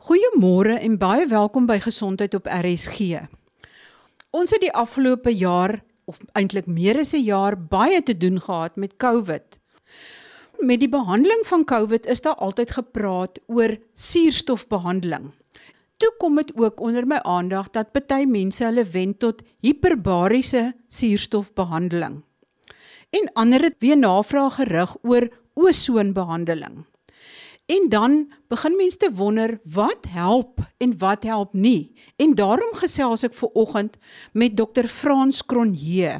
Goeiemôre en baie welkom by Gesondheid op RSG. Ons het die afgelope jaar of eintlik meer as 'n jaar baie te doen gehad met COVID. Met die behandeling van COVID is daar altyd gepraat oor suurstofbehandeling. Toe kom dit ook onder my aandag dat party mense hulle wend tot hiperbariese suurstofbehandeling. En ander het weer navraag gerig oor osoonbehandeling. En dan begin mense te wonder wat help en wat help nie. En daarom gesels ek ver oggend met Dr. Frans Cronje.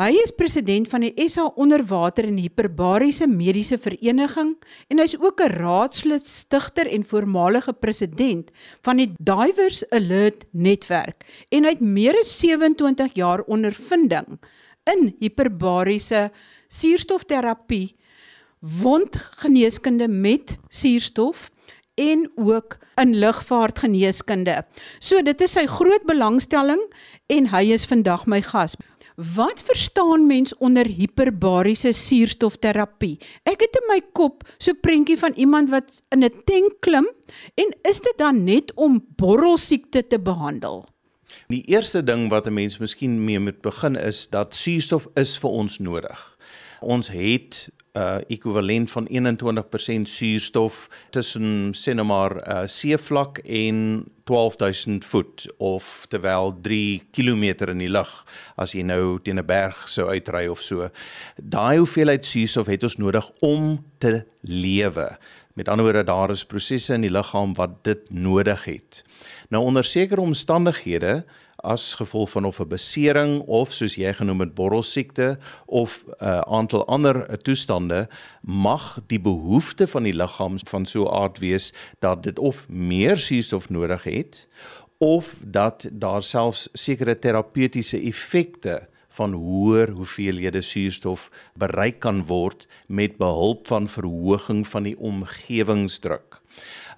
Hy is president van die SA Onderwater en Hiperbariese Mediese Vereniging en hy's ook 'n raadslid, stigter en voormalige president van die Divers Alert Netwerk en hy het meer as 27 jaar ondervinding in hiperbariese suurstofterapie wondgeneeskunde met suurstof en ook in lugvaartgeneeskunde. So dit is sy groot belangstelling en hy is vandag my gas. Wat verstaan mens onder hiperbariese suurstofterapie? Ek het in my kop so prentjie van iemand wat in 'n tank klim en is dit dan net om borrelsiekte te behandel? Die eerste ding wat 'n mens miskien mee moet begin is dat suurstof is vir ons nodig. Ons het uh ekwivalent van 21% suurstof tussen sê nou maar uh seevlak en 12000 voet of terwyl 3 km in die lug as jy nou teen 'n berg sou uitry of so. Daai hoeveelheid suurstof het ons nodig om te lewe. Met ander woorde daar is prosesse in die liggaam wat dit nodig het. Nou onder sekere omstandighede as gevolg van of 'n besering of soos jy genoem het borrelsiekte of 'n uh, aantal ander uh, toestande mag die behoefte van die liggaam van so 'n aard wees dat dit of meer suurstof nodig het of dat daar selfs sekere terapeutiese effekte van hoër hoeveelhede suurstof bereik kan word met behulp van verhoging van die omgewingsdruk.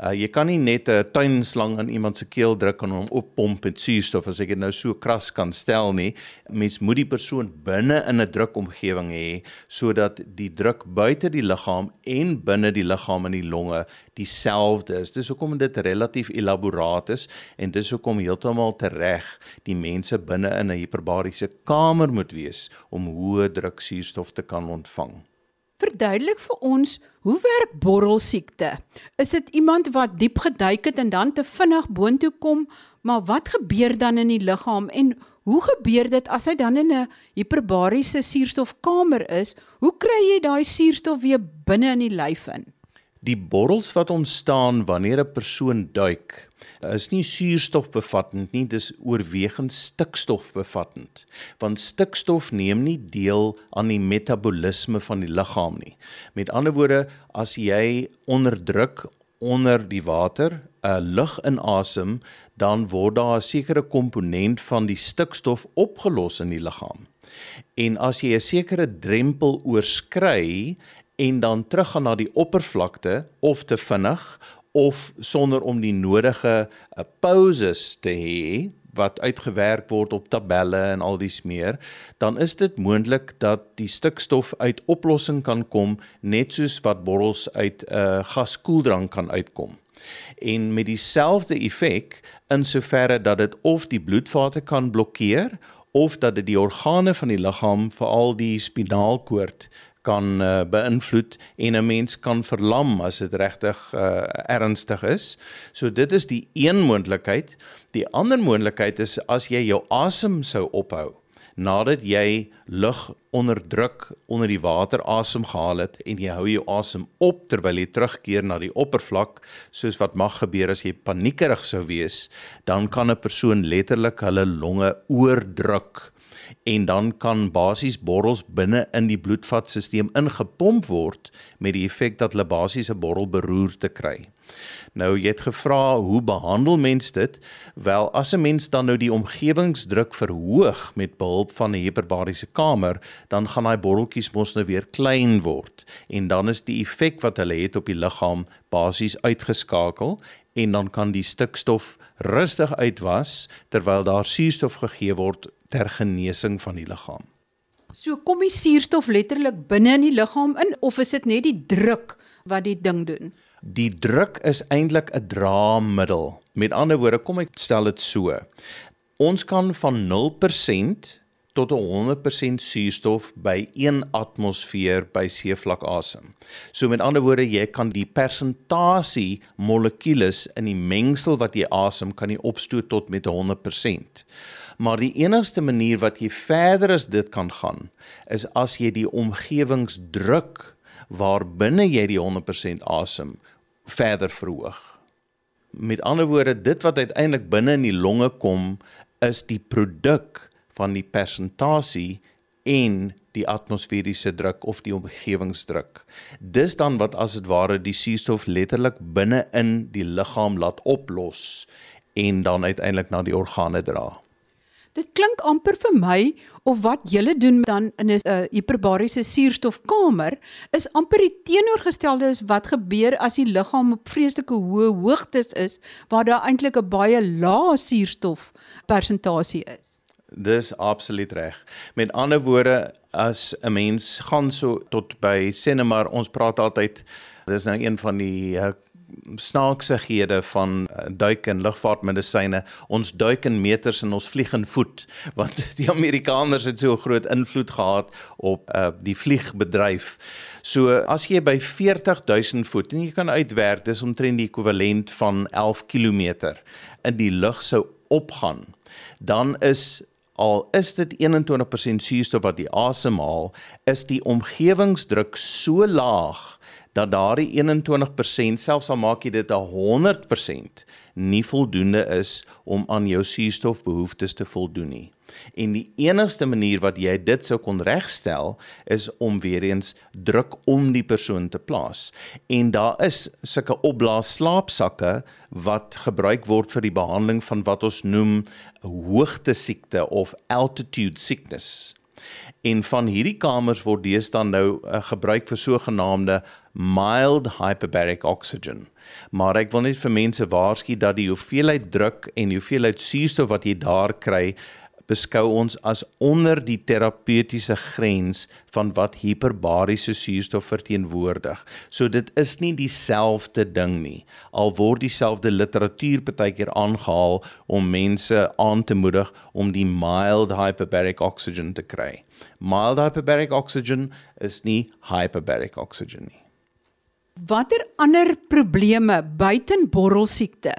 Uh jy kan nie net 'n tuinslang in iemand se keel druk en hom oppomp met suurstof as ek dit nou so kras kan stel nie. Mens moet die persoon binne in 'n drukomgewing hê sodat die druk buite die liggaam en binne die liggaam in die longe dieselfde is. Dis hoekom dit relatief elaboraat is en dis hoekom heeltemal tereg die mense binne in 'n hiperbariese kamer moet wees om hoë druk suurstof te kan ontvang. Verduidelik vir ons, hoe werk borrelsiekte? Is dit iemand wat diep geduik het en dan te vinnig boontoe kom, maar wat gebeur dan in die liggaam en hoe gebeur dit as hy dan in 'n hiperbariese suurstofkamer is? Hoe kry jy daai suurstof weer binne in die lyf in? Die borrels wat ontstaan wanneer 'n persoon duik, is nie suurstofbevattend nie, dis oorwegend stikstofbevattend. Want stikstof neem nie deel aan die metabolisme van die liggaam nie. Met ander woorde, as jy onderdruk onder die water 'n uh, lug inasem, dan word daar 'n sekere komponent van die stikstof opgelos in die liggaam. En as jy 'n sekere drempel oorskry en dan teruggaan na die oppervlakte of te vinnig of sonder om die nodige uh, pauses te hê wat uitgewerk word op tabelle en al dies meer, dan is dit moontlik dat die stikstof uit oplossing kan kom net soos wat borrels uit 'n uh, gaskoeldrank kan uitkom. En met dieselfde effek in soverre dat dit of die bloedvate kan blokkeer of dat dit die organe van die liggaam, veral die spinaalkoord, kan uh, beïnvloed en 'n mens kan verlam as dit regtig uh, ernstig is. So dit is die een moontlikheid. Die ander moontlikheid is as jy jou asem sou ophou nadat jy lug onderdruk onder die water asem gehaal het en jy hou jou asem op terwyl jy terugkeer na die oppervlak soos wat mag gebeur as jy paniekerig sou wees dan kan 'n persoon letterlik hulle longe oordruk en dan kan basies borrels binne in die bloedvatstelsel ingepomp word met die effek dat hulle basies 'n borrel beroerte kry. Nou jy het gevra hoe behandel mens dit? Wel as 'n mens dan nou die omgewingsdruk verhoog met behulp van 'n hiperbariese kamer, dan gaan daai borreltjies mos nou weer klein word en dan is die effek wat hulle het op die liggaam basies uitgeskakel en dan kan die stikstof rustig uitwas terwyl daar suurstof gegee word ter genesing van die liggaam. So kom die suurstof letterlik binne in die liggaam in of is dit net die druk wat die ding doen? Die druk is eintlik 'n draamiddel. Met ander woorde, kom ek stel dit so. Ons kan van 0% tot 100% suurstof by 1 atmosfeer by seevlak asem. So met ander woorde, jy kan die persentasie molekules in die mengsel wat jy asem kan jy opstoot tot met 100%. Maar die enigste manier wat jy verder as dit kan gaan, is as jy die omgewingsdruk waarbinne jy die 100% asem verder verhoog. Met ander woorde, dit wat uiteindelik binne in die longe kom, is die produk van die persentasie en die atmosferiese druk of die omgewingsdruk. Dis dan wat as dit ware die suurstof letterlik binne in die liggaam laat oplos en dan uiteindelik na die organe dra. Dit klink amper vir my of wat julle doen dan in 'n uh, hiperbariese suurstofkamer is amper die teenoorgestelde is wat gebeur as die liggaam op vreeslike hoë hoogtes is waar daar eintlik 'n baie lae suurstof persentasie is. Dis absoluut reg. Met ander woorde, as 'n mens gaan so tot by sê net maar ons praat altyd dis nou een van die uh, snaaksighede van uh, duik en lugvaartmedisyne. Ons duik in meters en ons vlieg in voet want die Amerikaners het so groot invloed gehad op uh, die vliegbedryf. So as jy by 40000 voet en jy kan uitwerk dis omtrent die ekwivalent van 11 km in die lug sou opgaan, dan is al is dit 21% suurstof wat jy asemhaal, is die omgewingsdruk so laag dat daardie 21% selfs al maak jy dit 100% nie voldoende is om aan jou suurstofbehoeftes te voldoen nie. En die enigste manier wat jy dit sou kon regstel is om weer eens druk om die persoon te plaas. En daar is sulke opblaas slaapsakke wat gebruik word vir die behandeling van wat ons noem hoogte siekte of altitude sickness. En van hierdie kamers word deesdae nou uh, gebruik vir sogenaamde mild hyperbaric oxygen. Maar ek wil net vir mense waarsku dat die hoeveelheid druk en die hoeveelheid suurstof wat jy daar kry beskou ons as onder die terapeutiese grens van wat hiperbariese suurstof verteenwoordig. So dit is nie dieselfde ding nie. Al word dieselfde literatuur baie keer aangehaal om mense aan te moedig om die mild hyperbaric oxygen te kry. Mild hyperbaric oxygen is nie hyperbaric oxygen nie. Watter ander probleme buiten borrelsiekte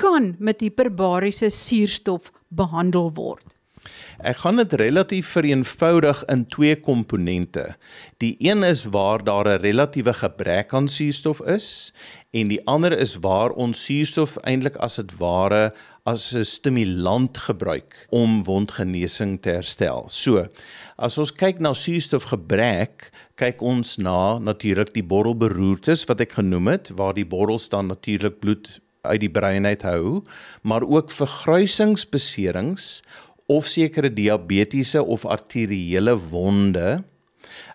kan met hiperbariese suurstof behandel word? Ek gaan dit relatief vereenvoudig in twee komponente. Die een is waar daar 'n relatiewe gebrek aan suurstof is en die ander is waar ons suurstof eintlik as dit ware as 'n stimulant gebruik om wondgenesing te herstel. So, as ons kyk na suurstofgebrek, kyk ons na natuurlik die borrelberoertes wat ek genoem het, waar die borrels dan natuurlik bloed uit die brein uit hou, maar ook vergruisingsbeserings of sekere diabetiese of arteriële wonde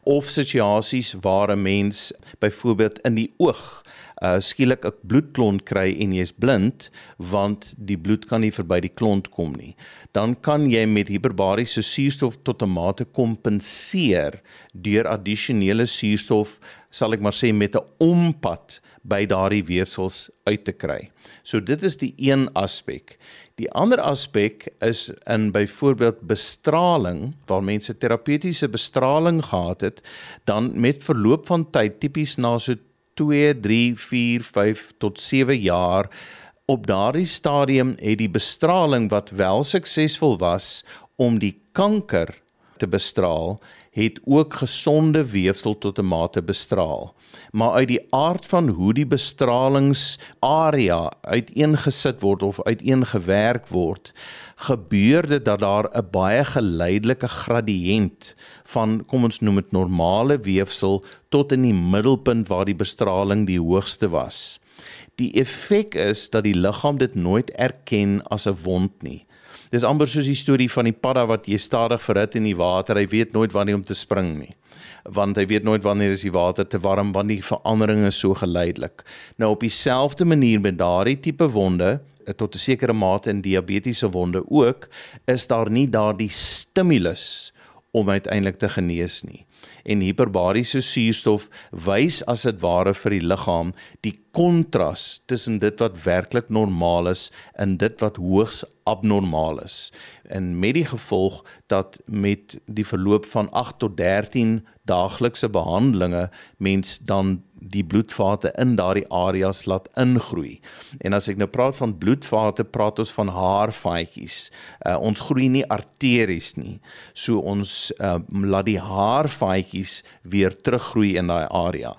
of situasies waar 'n mens byvoorbeeld in die oog uh skielik 'n bloedklont kry en jy's blind want die bloed kan nie verby die klont kom nie. Dan kan jy met hiperbariese suurstof tot 'n mate kompenseer deur addisionele suurstof, sal ek maar sê met 'n ompad by daardie weefsels uit te kry. So dit is die een aspek. Die ander aspek is in byvoorbeeld bestraling waar mense terapeutiese bestraling gehad het, dan met verloop van tyd tipies na so 2, 3, 4, 5 tot 7 jaar. Op daardie stadium het die bestraling wat wel suksesvol was om die kanker te bestraal het ook gesonde weefsel tot 'n mate bestraal. Maar uit die aard van hoe die bestralingsarea uiteengesit word of uiteengewerk word, gebeur dit dat daar 'n baie geleidelike gradiënt van kom ons noem dit normale weefsel tot in die middelpunt waar die bestraling die hoogste was. Die effek is dat die liggaam dit nooit erken as 'n wond nie. Dis amper soos die storie van die padda wat jy stadig verhit in die water. Hy weet nooit wanneer om te spring nie. Want hy weet nooit wanneer is die water te warm want die verandering is so geleidelik. Nou op dieselfde manier met daardie tipe wonde eh, tot 'n sekere mate in diabetiese wonde ook is daar nie daardie stimulus om uiteindelik te genees nie. En hiperbariese suurstof wys as dit ware vir die liggaam die kontras tussen dit wat werklik normaal is en dit wat hoogs abnormaal is. En met die gevolg dat met die verloop van 8 tot 13 daaglikse behandelinge mens dan die bloedvate in daardie areas laat ingroei. En as ek nou praat van bloedvate, praat ons van haarvaatjies. Uh, ons groei nie arteries nie. So ons uh, laat die haarvaatjies weer teruggroei in daai area.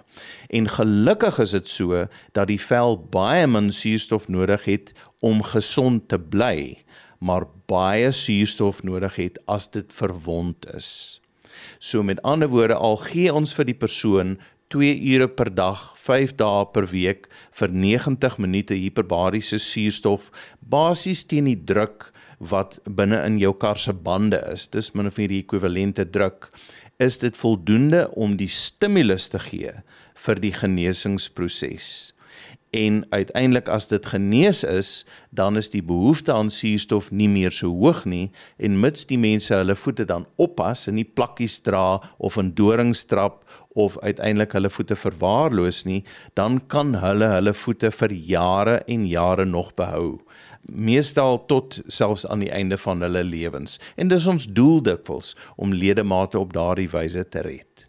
En gelukkig is dit so dat die vel baie min suurstof nodig het om gesond te bly, maar baie suurstof nodig het as dit verwond is. So met ander woorde al gee ons vir die persoon 2 ure per dag, 5 dae per week vir 90 minute hiperbariese suurstof basies teen die druk wat binne in jou kar se bande is. Dis min of meer die ekwivalente druk. Is dit voldoende om die stimulus te gee vir die genesingsproses? En uiteindelik as dit genees is, dan is die behoefte aan suurstof nie meer so hoog nie en mits die mense hulle voete dan oppas en nie plakkies dra of in dorings trap of uiteindelik hulle voete verwaarloos nie, dan kan hulle hulle voete vir jare en jare nog behou. Meestal tot selfs aan die einde van hulle lewens. En dis ons doel dikwels om ledemate op daardie wyse te red.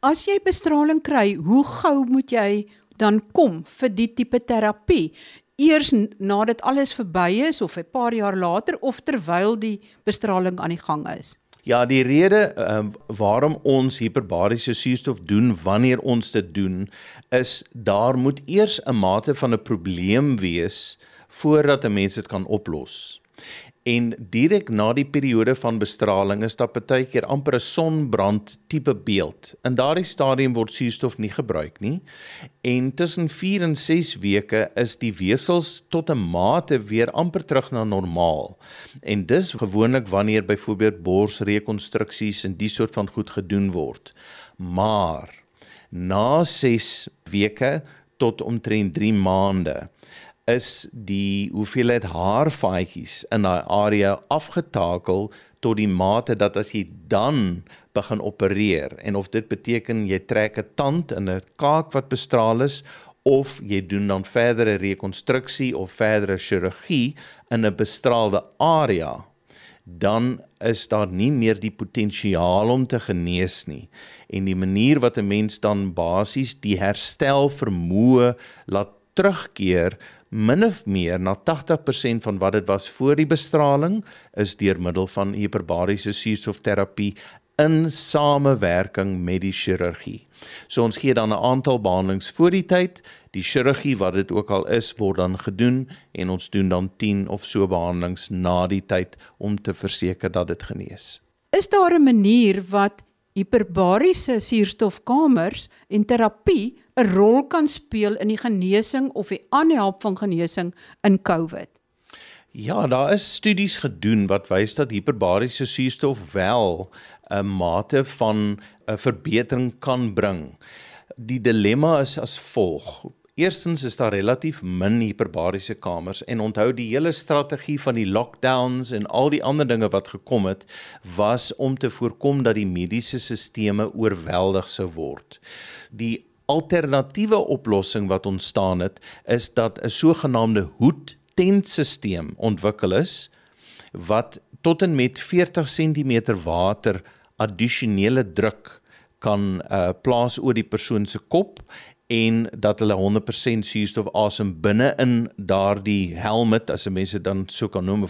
As jy bestraling kry, hoe gou moet jy dan kom vir die tipe terapie? Eers nadat alles verby is of 'n paar jaar later of terwyl die bestraling aan die gang is? Ja, die rede uh, waarom ons hiperbariese suurstof doen wanneer ons dit doen is daar moet eers 'n mate van 'n probleem wees voordat 'n mens dit kan oplos. En direk na die periode van bestraling is daar baie keer amper 'n sonbrand tipe beeld. In daardie stadium word suurstof nie gebruik nie. En tussen 4 en 6 weke is die weefsels tot 'n mate weer amper terug na normaal. En dis gewoonlik wanneer byvoorbeeld borsrekonstruksies en die soort van goed gedoen word. Maar na 6 weke tot omtrent 3 maande is die hoeveelheid haarvaatjies in daai area afgetakel tot die mate dat as jy dan begin opereer en of dit beteken jy trek 'n tand in 'n kaak wat bestraal is of jy doen dan verdere rekonstruksie of verdere chirurgie in 'n bestraalde area dan is daar nie meer die potensiaal om te genees nie. En die manier wat 'n mens dan basies die herstel vermoë laat terugkeer min of meer na 80% van wat dit was voor die bestraling is deur middel van hiperbariese suurstofterapie in samewerking met die chirurgie. So ons gee dan 'n aantal behandelings voor die tyd, die chirurgie wat dit ook al is word dan gedoen en ons doen dan 10 of so behandelings na die tyd om te verseker dat dit genees. Is daar 'n manier wat hiperbariese suurstofkamers en terapie 'n rol kan speel in die genesing of die aanhelp van genesing in COVID? Ja, daar is studies gedoen wat wys dat hiperbariese suurstof wel 'n mate van 'n verbetering kan bring. Die dilemma is as volg: Eerstens is daar relatief min hiperbariese kamers en onthou die hele strategie van die lockdowns en al die ander dinge wat gekom het was om te voorkom dat die mediese sisteme oorweldig sou word. Die alternatiewe oplossing wat ontstaan het is dat 'n sogenaamde hoedtentstelsel ontwikkel is wat tot en met 40 cm water addisionele druk kan uh, plaas oor die persoon se kop en dat hulle 100% suurstof asem binne in daardie helmet as mense dan so kan noem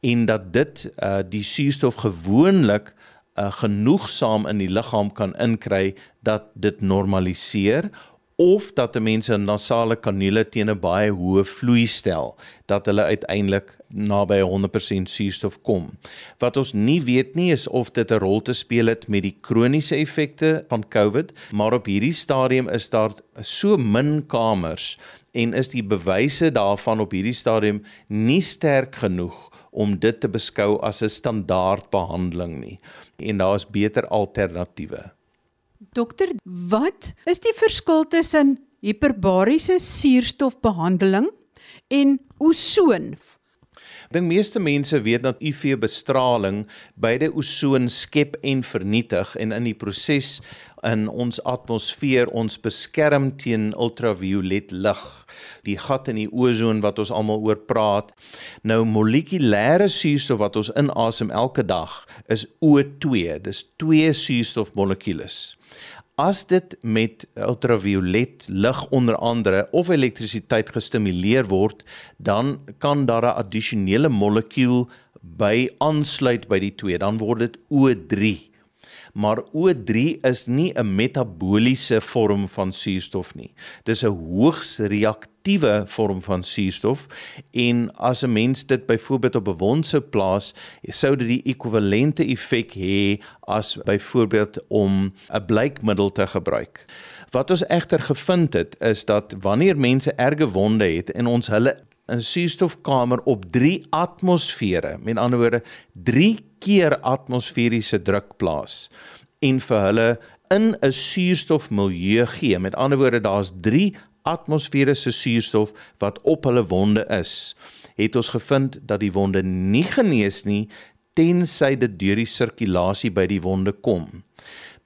en dat dit uh, die suurstof gewoonlik uh, genoegsaam in die liggaam kan inkry dat dit normaliseer of dat 'n mens 'n nasale kanule teen 'n baie hoë vloei stel dat hulle uiteindelik naby 100% suurstof kom. Wat ons nie weet nie is of dit 'n rol te speel het met die kroniese effekte van COVID, maar op hierdie stadium is daar so min kamers en is die bewyse daarvan op hierdie stadium nie sterk genoeg om dit te beskou as 'n standaard behandeling nie en daar is beter alternatiewe. Dokter, wat is die verskil tussen hiperbariese suurstofbehandeling en osoon? Ek dink meeste mense weet dat UV-bestraling beide osoon skep en vernietig en in die proses in ons atmosfeer ons beskerm teen ultraviolet lig die gat in die ozon wat ons almal oor praat. Nou molekulêre suurstof wat ons inasem elke dag is O2. Dis twee suurstofmolekules. As dit met ultraviolet lig onder andere of elektrisiteit gestimuleer word, dan kan daar 'n addisionele molekuul by aansluit by die twee, dan word dit O3 maar O3 is nie 'n metabooliese vorm van suurstof nie. Dis 'n hoogs reaktiewe vorm van suurstof en as 'n mens dit byvoorbeeld op 'n wond sou plaas, sou dit die ekwivalente effek hê as byvoorbeeld om 'n bleikmiddel te gebruik. Wat ons egter gevind het is dat wanneer mense erge wonde het en ons hulle 'n suurstofkamer op 3 atmosfere, met ander woorde 3 keer atmosferiese druk plaas en vir hulle in 'n suurstofmilieu gee. Met ander woorde daar's 3 atmosfere se suurstof wat op hulle wonde is. Het ons gevind dat die wonde nie genees nie tensy dit deur die sirkulasie by die wonde kom.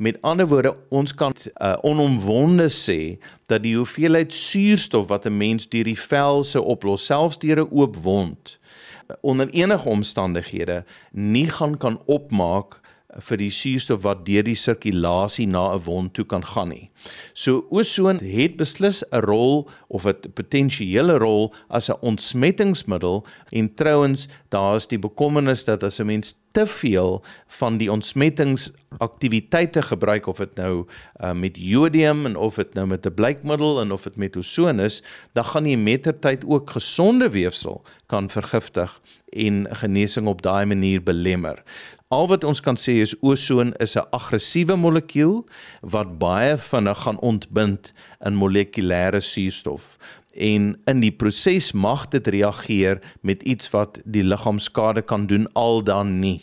Met ander woorde, ons kan uh, onomwonde sê dat die hoeveelheid suurstof wat 'n mens deur die vel se oplos, selfs deur 'n oop wond, uh, onder enige omstandighede nie gaan kan opmaak vir die suurstof wat deur die sirkulasie na 'n wond toe kan gaan nie. So ozon het beslis 'n rol of 'n potensiële rol as 'n ontsmettingsmiddel en trouens daar's die bekommernis dat as 'n mens te veel van die ontsmettingsaktiwiteite gebruik of dit nou uh, met jodium en of dit nou met 'n bleikmiddel en of dit met ozon is, dan gaan jy mettertyd ook gesonde weefsel kan vergiftig en genesing op daai manier belemmer. Al wat ons kan sê is ozon is 'n aggressiewe molekuul wat baie vinnig gaan ontbind in molekulêre suurstof en in die proses mag dit reageer met iets wat die liggaam skade kan doen al dan nie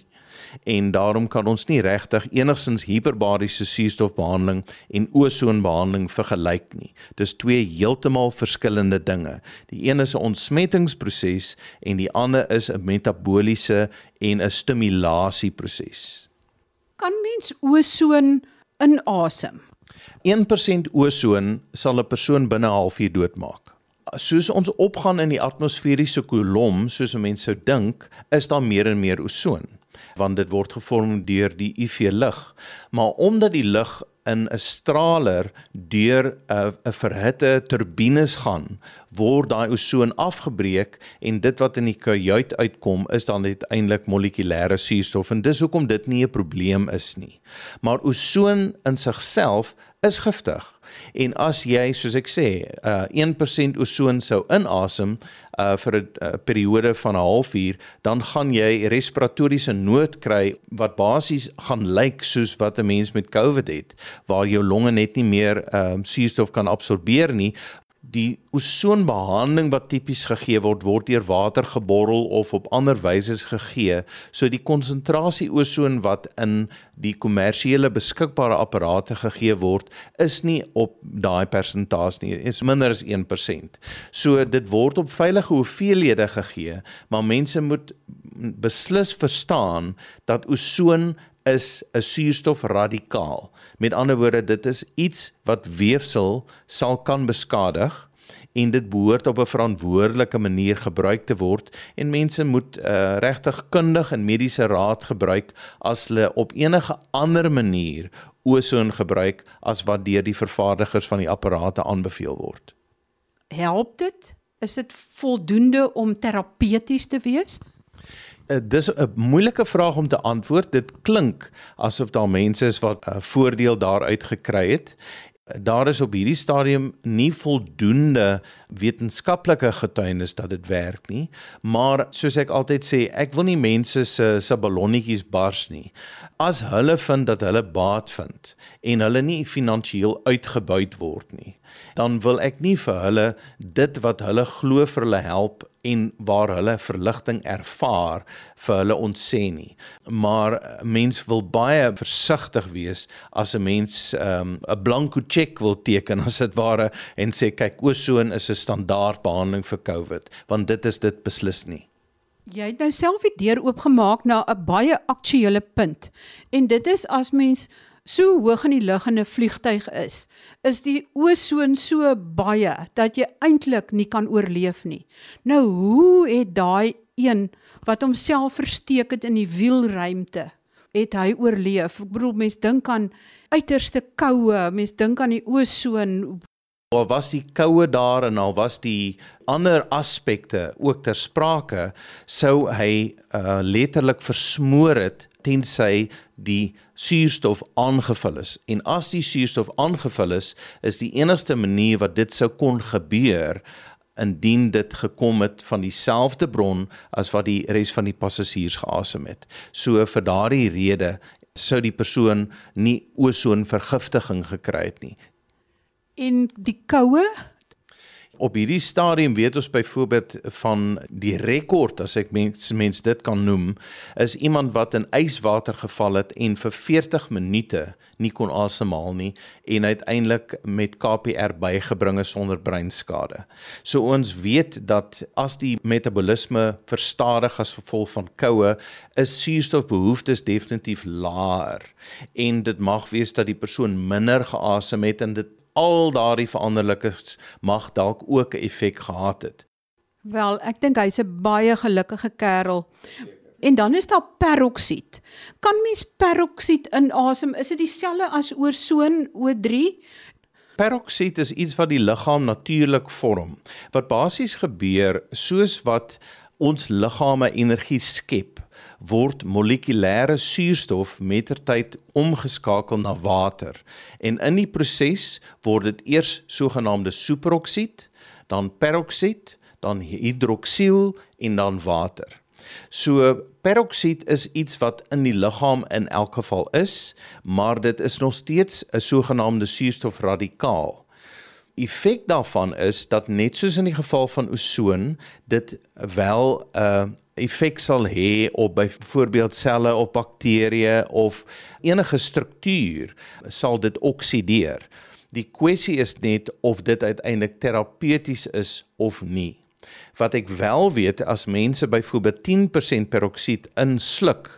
en daarom kan ons nie regtig enigsins hiperbariese suurstofbehandeling en ozonbehandeling vergelyk nie. Dis twee heeltemal verskillende dinge. Die een is 'n ontsmettingsproses en die ander is 'n metabooliese en 'n stimulasieproses. Kan mens ozon inasem? 1% ozon sal 'n persoon binne 'n halfuur doodmaak. Soos ons opgaan in die atmosferiese kolom, soos mense sou dink, is daar meer en meer ozon want dit word gevorm deur die UV lig. Maar omdat die lig in 'n straler deur 'n 'n verhitte turbines gaan, word daai ozon afgebreek en dit wat in die kajuit uitkom is dan uiteindelik molekulêre suurstof en dis hoekom dit nie 'n probleem is nie. Maar ozon in sigself is giftig. En as jy, soos ek sê, uh 1% ozon sou inasem uh vir 'n uh, periode van 'n halfuur, dan gaan jy respiratoriese nood kry wat basies gaan lyk soos wat 'n mens met COVID het, waar jou longe net nie meer um uh, suurstof kan absorbeer nie, die ozonbehandeling wat tipies gegee word word deur water geborrel of op ander wyse gegee. So die konsentrasie ozon wat in die kommersiële beskikbare apparate gegee word is nie op daai persentasie nie. Dit is minder as 1%. So dit word op veilige hoeveelhede gegee, maar mense moet beslis verstaan dat ozon is 'n suurstofradikaal. Met ander woorde, dit is iets wat weefsel sal kan beskadig en dit behoort op 'n verantwoordelike manier gebruik te word en mense moet uh, regtig kundig en mediese raad gebruik as hulle op enige ander manier ozon gebruik as wat deur die vervaardigers van die apparate aanbeveel word. Help dit? Is dit voldoende om terapeuties te wees? Uh, dis 'n moeilike vraag om te antwoord. Dit klink asof daar mense is wat 'n uh, voordeel daaruit gekry het. Daar is op hierdie stadium nie voldoende wetenskaplike getuienis dat dit werk nie, maar soos ek altyd sê, ek wil nie mense se se ballonnetjies bars nie. As hulle vind dat hulle baat vind en hulle nie finansiëel uitgebuit word nie, dan wil ek nie vir hulle dit wat hulle glo vir hulle help en waar hulle verligting ervaar vir hulle ontsê nie. Maar mens wil baie versigtig wees as 'n mens ehm, 'n um, blanko cheque wil teken as dit ware en sê kyk ozon is 'n standaard behandeling vir COVID, want dit is dit beslis nie. Jy het nou self die deur oopgemaak na 'n baie aktuële punt. En dit is as mens so hoog in die lug in 'n vliegtyg is, is die osoon so baie dat jy eintlik nie kan oorleef nie. Nou hoe het daai een wat homself versteek het in die wielruimte, het hy oorleef? Ek bedoel mense dink aan uiterste koue, mense dink aan die osoon, al was die koue daar en al was die ander aspekte ook ter sprake sou hy uh, letterlik versmoor het tensy die suurstof aangevul is. En as die suurstof aangevul is is die enigste manier wat dit sou kon gebeur indien dit gekom het van dieselfde bron as wat die res van die passasiers geasem het. So vir daardie rede sou die persoon nie osoonvergiftiging gekry het nie. En die koue op hierdie stadium weet ons byvoorbeeld van die rekord as ek mens mens dit kan noem is iemand wat in yswater geval het en vir 40 minute nie kon asemhaal nie en uiteindelik met KPR bygebring is sonder breinskade. So ons weet dat as die metabolisme verstadig as gevolg van koue, is suurstofbehoeftes definitief laer en dit mag wees dat die persoon minder geasem het en dit al daardie veranderlikes mag dalk ook 'n effek gehad het. Wel, ek dink hy's 'n baie gelukkige kerel. En dan is daar peroksied. Kan mens peroksied inasem? Is dit dieselfde as oorsoon O3? Peroksied is iets wat die liggaam natuurlik vorm. Wat basies gebeur soos wat ons liggame energie skep word molekulêre suurstof mettertyd omgeskakel na water en in die proses word dit eers sogenaamde superoksied, dan peroksied, dan hidroksiel en dan water. So peroksied is iets wat in die liggaam in elk geval is, maar dit is nog steeds 'n sogenaamde suurstofradikaal. Effek daarvan is dat net soos in die geval van osoon, dit wel 'n uh, effek sal hê op byvoorbeeld selle of bakterieë of enige struktuur sal dit oksideer. Die kwessie is net of dit uiteindelik terapeuties is of nie. Wat ek wel weet as mense byvoorbeeld 10% peroksied insluk,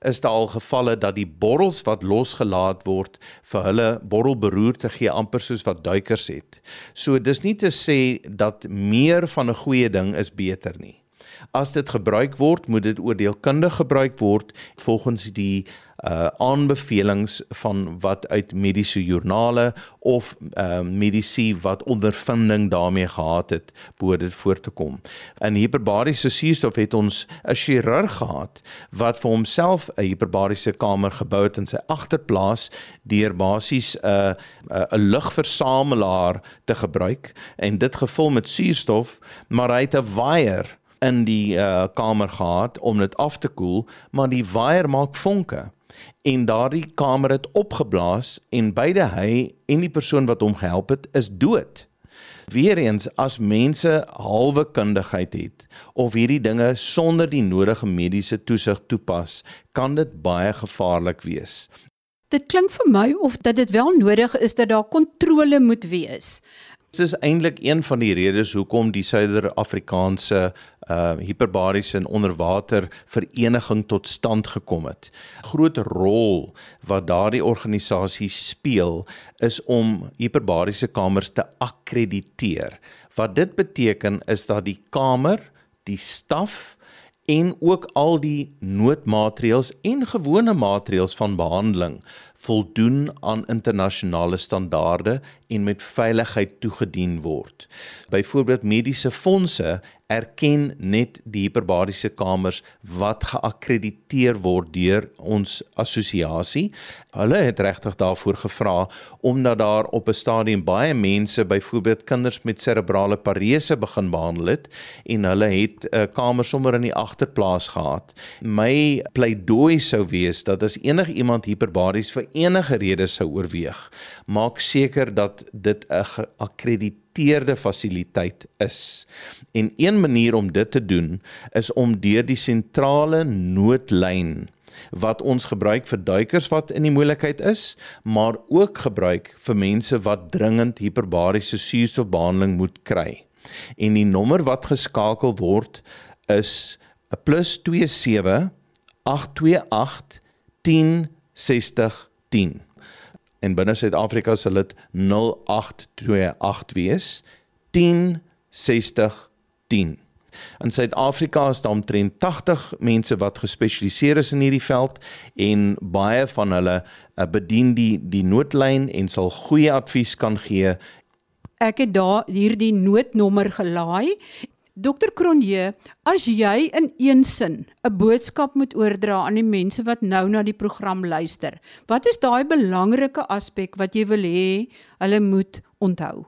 is daar al gevalle dat die borrels wat losgelaat word vir hulle borrelberoerte gee amper soos wat duikers het. So dis nie te sê dat meer van 'n goeie ding is beter nie. As dit gebruik word, moet dit oordeelkundig gebruik word volgens die uh aanbevelings van wat uit mediese joernale of uh medisy wat ondervinding daarmee gehad het behoort dit voor te kom. In hiperbariese suurstof het ons 'n chirurg gehad wat vir homself 'n hiperbariese kamer gebou het in sy agterplaas deur basies 'n uh, 'n uh, lugversamelaar te gebruik en dit gevul met suurstof, maar hy het 'n waier in die uh, kamer gehad om dit af te koel, maar die waier maak vonke en daardie kamer het opgeblaas en beide hy en die persoon wat hom gehelp het is dood. Weereens as mense halwe kundigheid het of hierdie dinge sonder die nodige mediese toesig toepas, kan dit baie gevaarlik wees. Dit klink vir my of dat dit wel nodig is dat daar kontrole moet wees. Dit is eintlik een van die redes hoekom die Suider-Afrikaanse uh hiperbariese en onderwater vereniging tot stand gekom het. Groot rol wat daardie organisasie speel is om hiperbariese kamers te akkrediteer. Wat dit beteken is dat die kamer, die staf en ook al die noodmaatreëls en gewone maatreëls van behandeling voldoen aan internasionale standaarde en met veiligheid toegedien word. Byvoorbeeld mediese fondse erken net die hiperbariese kamers wat geakkrediteer word deur ons assosiasie. Hulle het regtig daarvoor gevra omdat daar op 'n stadium baie mense, byvoorbeeld kinders met serebrale parese begin behandel het en hulle het 'n uh, kamer sommer in die agterplaas gehad. My pleidooi sou wees dat as enigiemand hiperbaries vir enige rede sou oorweeg, maak seker dat dit 'n geakkrediteerde fasiliteit is. En een manier om dit te doen is om deur die sentrale noodlyn wat ons gebruik vir duikers wat in die moeilikheid is, maar ook gebruik vir mense wat dringend hiperbariese suurstofbehandeling moet kry. En die nommer wat geskakel word is 'n +27 828 1060 10. En binne Suid-Afrika sal dit 0828 wees 1060 10. In Suid-Afrika is daar omtrent 80 mense wat gespesialiseer is in hierdie veld en baie van hulle uh, bedien die die noodlyn en sal goeie advies kan gee. Ek het daar hierdie noodnommer gelaai. Dokter Cronje, as jy in een sin 'n boodskap moet oordra aan die mense wat nou na die program luister, wat is daai belangrike aspek wat jy wil hê hulle moet onthou?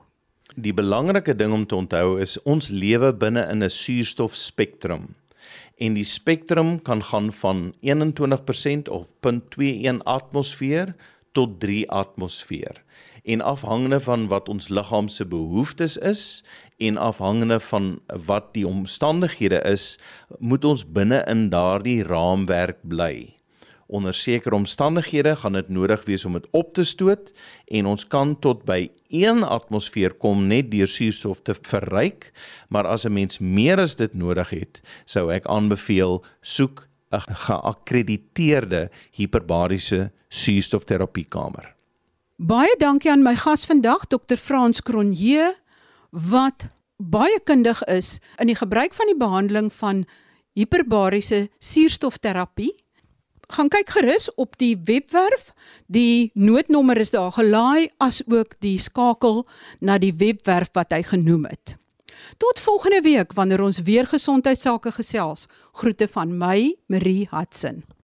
Die belangrike ding om te onthou is ons lewe binne in 'n suurstofspektrum. En die spektrum kan gaan van 21% of 0.21 atmosfeer tot 3 atmosfeer. En afhangende van wat ons liggaam se behoeftes is en afhangende van wat die omstandighede is, moet ons binne in daardie raamwerk bly onder sekere omstandighede gaan dit nodig wees om dit op te stoot en ons kan tot by 1 atmosfeer kom net deur suurstof te verryk, maar as 'n mens meer as dit nodig het, sou ek aanbeveel soek 'n geakkrediteerde hiperbariese suurstofterapiekamer. Baie dankie aan my gas vandag, Dr. Frans Cronje, wat baie kundig is in die gebruik van die behandeling van hiperbariese suurstofterapie gaan kyk gerus op die webwerf. Die noodnommer is daar gelaai as ook die skakel na die webwerf wat hy genoem het. Tot volgende week wanneer ons weer gesondheidsake gesels. Groete van my, Marie Hudson.